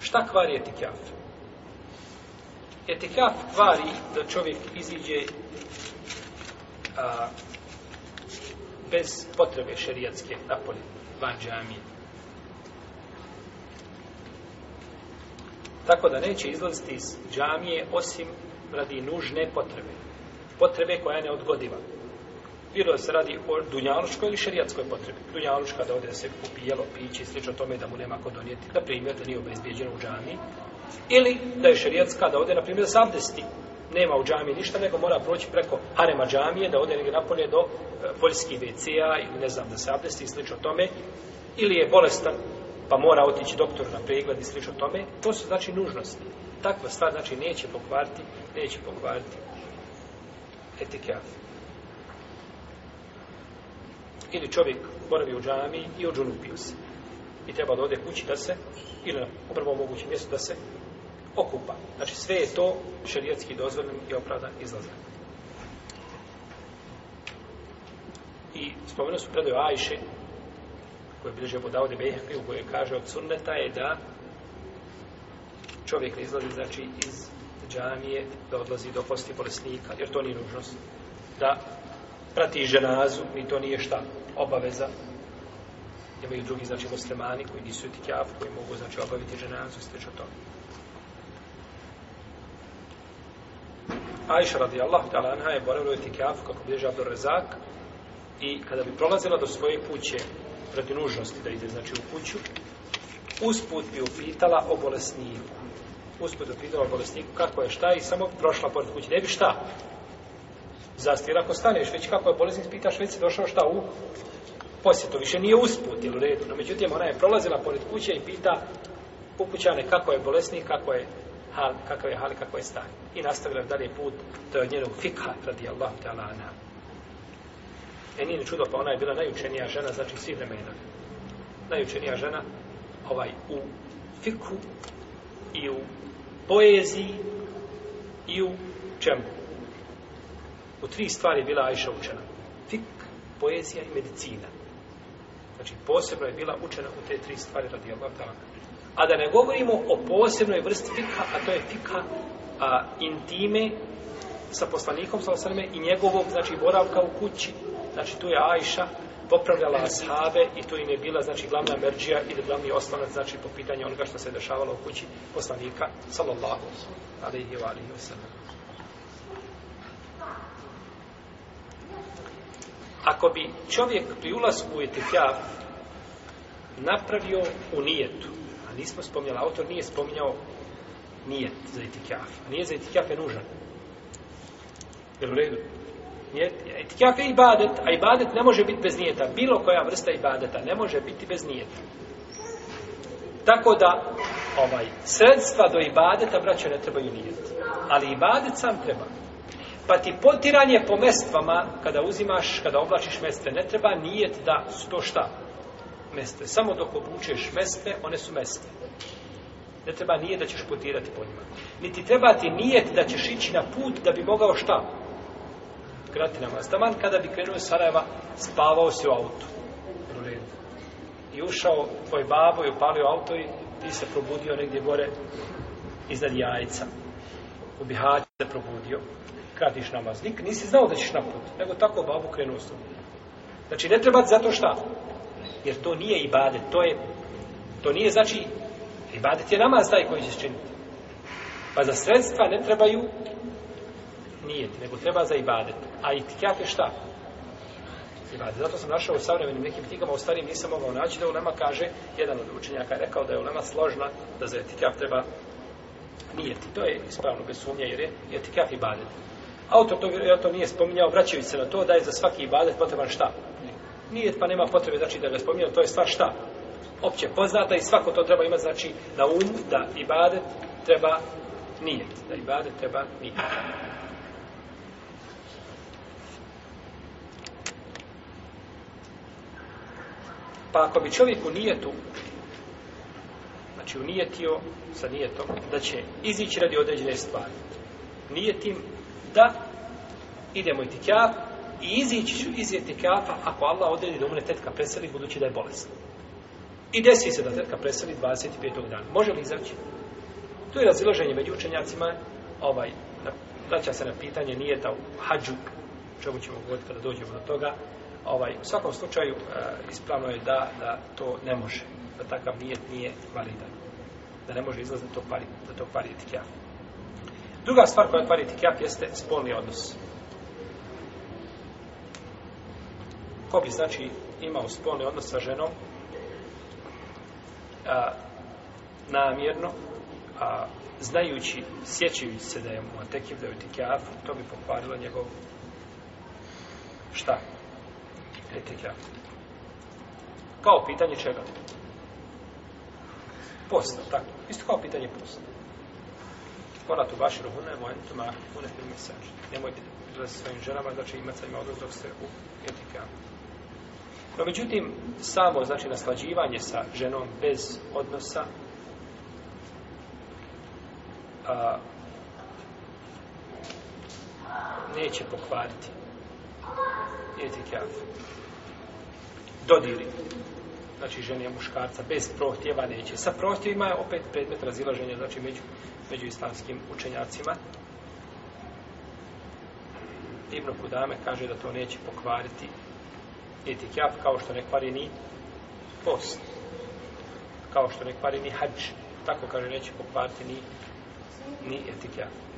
Šta kvari etikaf? Etikaf kvari da čovjek iziđe a, bez potrebe šerijatske napolje, van džamije. Tako da neće izlaziti iz džamije osim radi nužne potrebe. Potrebe koja je neodgodiva bilo da se radi o dunjaluškoj ili šerijatskoj potrebi. Dunjaluška da ode da se upijelo, piće i slično tome da mu nema ko donijeti. Na primjer, da nije obezbijeđeno u džami. Ili da je šerijatska da ode, na primjer, da sam desiti. Nema u džami ništa, nego mora proći preko harema džamije da ode negdje napolje do e, poljskih WC-a ili ne znam da se abdesti i slično tome. Ili je bolestan pa mora otići doktoru na pregled i slično tome. To su znači nužnosti. Takva stvar znači neće pokvariti, neće pokvariti etikafe ili čovjek boravi u džami i odžunupio se i treba da ode kući da se ili u prvom mogućem mjestu da se okupa. Znači sve je to šarijetski dozvoljeno i opravdan izlazak. I spomenuo su predaju Ajše koje je bilježio podao Debehe u kojoj kaže od sunneta je da čovjek ne izlazi znači iz džamije da odlazi do posti bolesnika jer to nije nužnost da prati ženazu, ni to nije šta obaveza. Imaju drugi, znači, muslimani koji nisu etikjav, koji mogu, znači, obaviti ženazu, sve što to. Aisha radijallahu ta'ala anha je boravila u etikjafu kako bi bježa Abdur Rezak i kada bi prolazila do svoje kuće proti nužnosti da ide, znači, u kuću, usput bi upitala o bolesniku. Usput bi upitala o bolesniku kako je, šta je i samo prošla pored kuće. Ne bi šta, zastir. Ako staneš, već kako je bolesni, pitaš, već si došao šta u posjetu. Više nije usput, jel u redu. No, međutim, ona je prolazila pored kuće i pita upućane kako je bolesni, kako je hal, kakav je hal, kako je stan. I nastavila dalje put, to je od njenog fikha, radi Allah, te ana. E nije ni čudo, pa ona je bila najučenija žena, znači svi vremena. Najučenija žena, ovaj, u fikhu i u poeziji i u čemu? U tri stvari bila Ajša učena. Fik, poezija i medicina. Znači, posebno je bila učena u te tri stvari radi Allah ta'ala. A da ne govorimo o posebnoj vrsti fikha, a to je fikha a, intime sa poslanikom sa osrme i njegovog, znači, boravka u kući. Znači, tu je Ajša popravljala ashave i tu im je bila, znači, glavna merđija ili glavni osnovac, znači, po pitanju onoga što se dešavalo u kući poslanika, sallallahu alaihi wa alaihi wa sallam. ako bi čovjek pri ulazku u etikav napravio u nijetu, a nismo spominjali, autor nije spominjao nijet za etikav, a nije za etikav je nužan. Jel u redu? Nijet, etikav je ibadet, a ibadet ne može biti bez nijeta. Bilo koja vrsta ibadeta ne može biti bez nijeta. Tako da, ovaj, sredstva do ibadeta, braće, ne trebaju nijeti. Ali ibadet sam treba. Pa ti potiranje po mestvama, kada uzimaš, kada oblačiš mestve, ne treba nijet da su to šta? Mestve. Samo dok obučeš mestve, one su mestve. Ne treba nije da ćeš potirati po njima. Niti treba ti nijet da ćeš ići na put da bi mogao šta? Krati namaz. Taman kada bi krenuo Sarajeva, spavao si u auto. I ušao tvoj babo i upalio auto i ti se probudio negdje gore iznad jajca. U Bihaći se probudio kratiš namaz. Nik, nisi znao da ćeš na put, nego tako babu krenuo sam. Znači, ne trebati zato šta? Jer to nije ibadet, to je, to nije znači, ibadet je namaz taj koji ćeš činiti. Pa za sredstva ne trebaju nije, nego treba za ibadet. A i tikjat je šta? Ibadet. Zato sam našao u savremenim nekim knjigama, u starim nisam mogao naći da ulema kaže, jedan od učenjaka je rekao da je ulema složna, da za etikaf treba nijeti. To je ispravno bez sumnja, jer je etikaf ibadet. Autor to, ja to nije spominjao, vraćaju se na to da je za svaki ibadet potreban šta? Nije, pa nema potrebe znači da ga spominjao, to je stvar šta? Opće poznata i svako to treba imati znači na umu da ibadet treba nije. Da ibadet treba nije. Pa ako bi čovjek u nijetu, znači u nijetio sa nijetom, da će izići radi određene stvari, nije tim da idemo i tikaf i izići ću iz tikafa ako Allah odredi da umre tetka preseli budući da je bolesna. I desi se da tetka preseli 25. dana. Može li izaći? Tu je razilaženje među učenjacima ovaj, na, vraća se na pitanje nije ta u hađu čemu ćemo govoriti kada dođemo do toga ovaj, u svakom slučaju e, ispravno je da, da to ne može da takav nijet nije validan da ne može izlaziti to pari, da to pari etikafa. Druga stvar koja otvari tikijat jeste spolni odnos. Ko bi znači imao spolni odnos sa ženom a, namjerno, a znajući, sjećajući se da je mu tekiv, da je tikijat, to bi pokvarilo njegov šta? Tikijat. Kao pitanje čega? Posta, tako. Isto kao pitanje posta. Kona tu bašeru hune, mu entuma hune fil misaž. Nemojte da se svojim ženama, znači imat sa ima odnos dok ste u etikam. No, međutim, samo, znači, naslađivanje sa ženom bez odnosa, a, neće pokvariti etikam. Dodiri. Dodiri znači žene muškarca bez prohtjeva neće. Sa prohtjevima je opet predmet razilaženja znači među, među islamskim učenjacima. Ibn Kudame kaže da to neće pokvariti niti kjap, kao što ne kvari ni post. Kao što ne kvari ni hađ. Tako kaže, neće pokvariti ni, ni etikjap.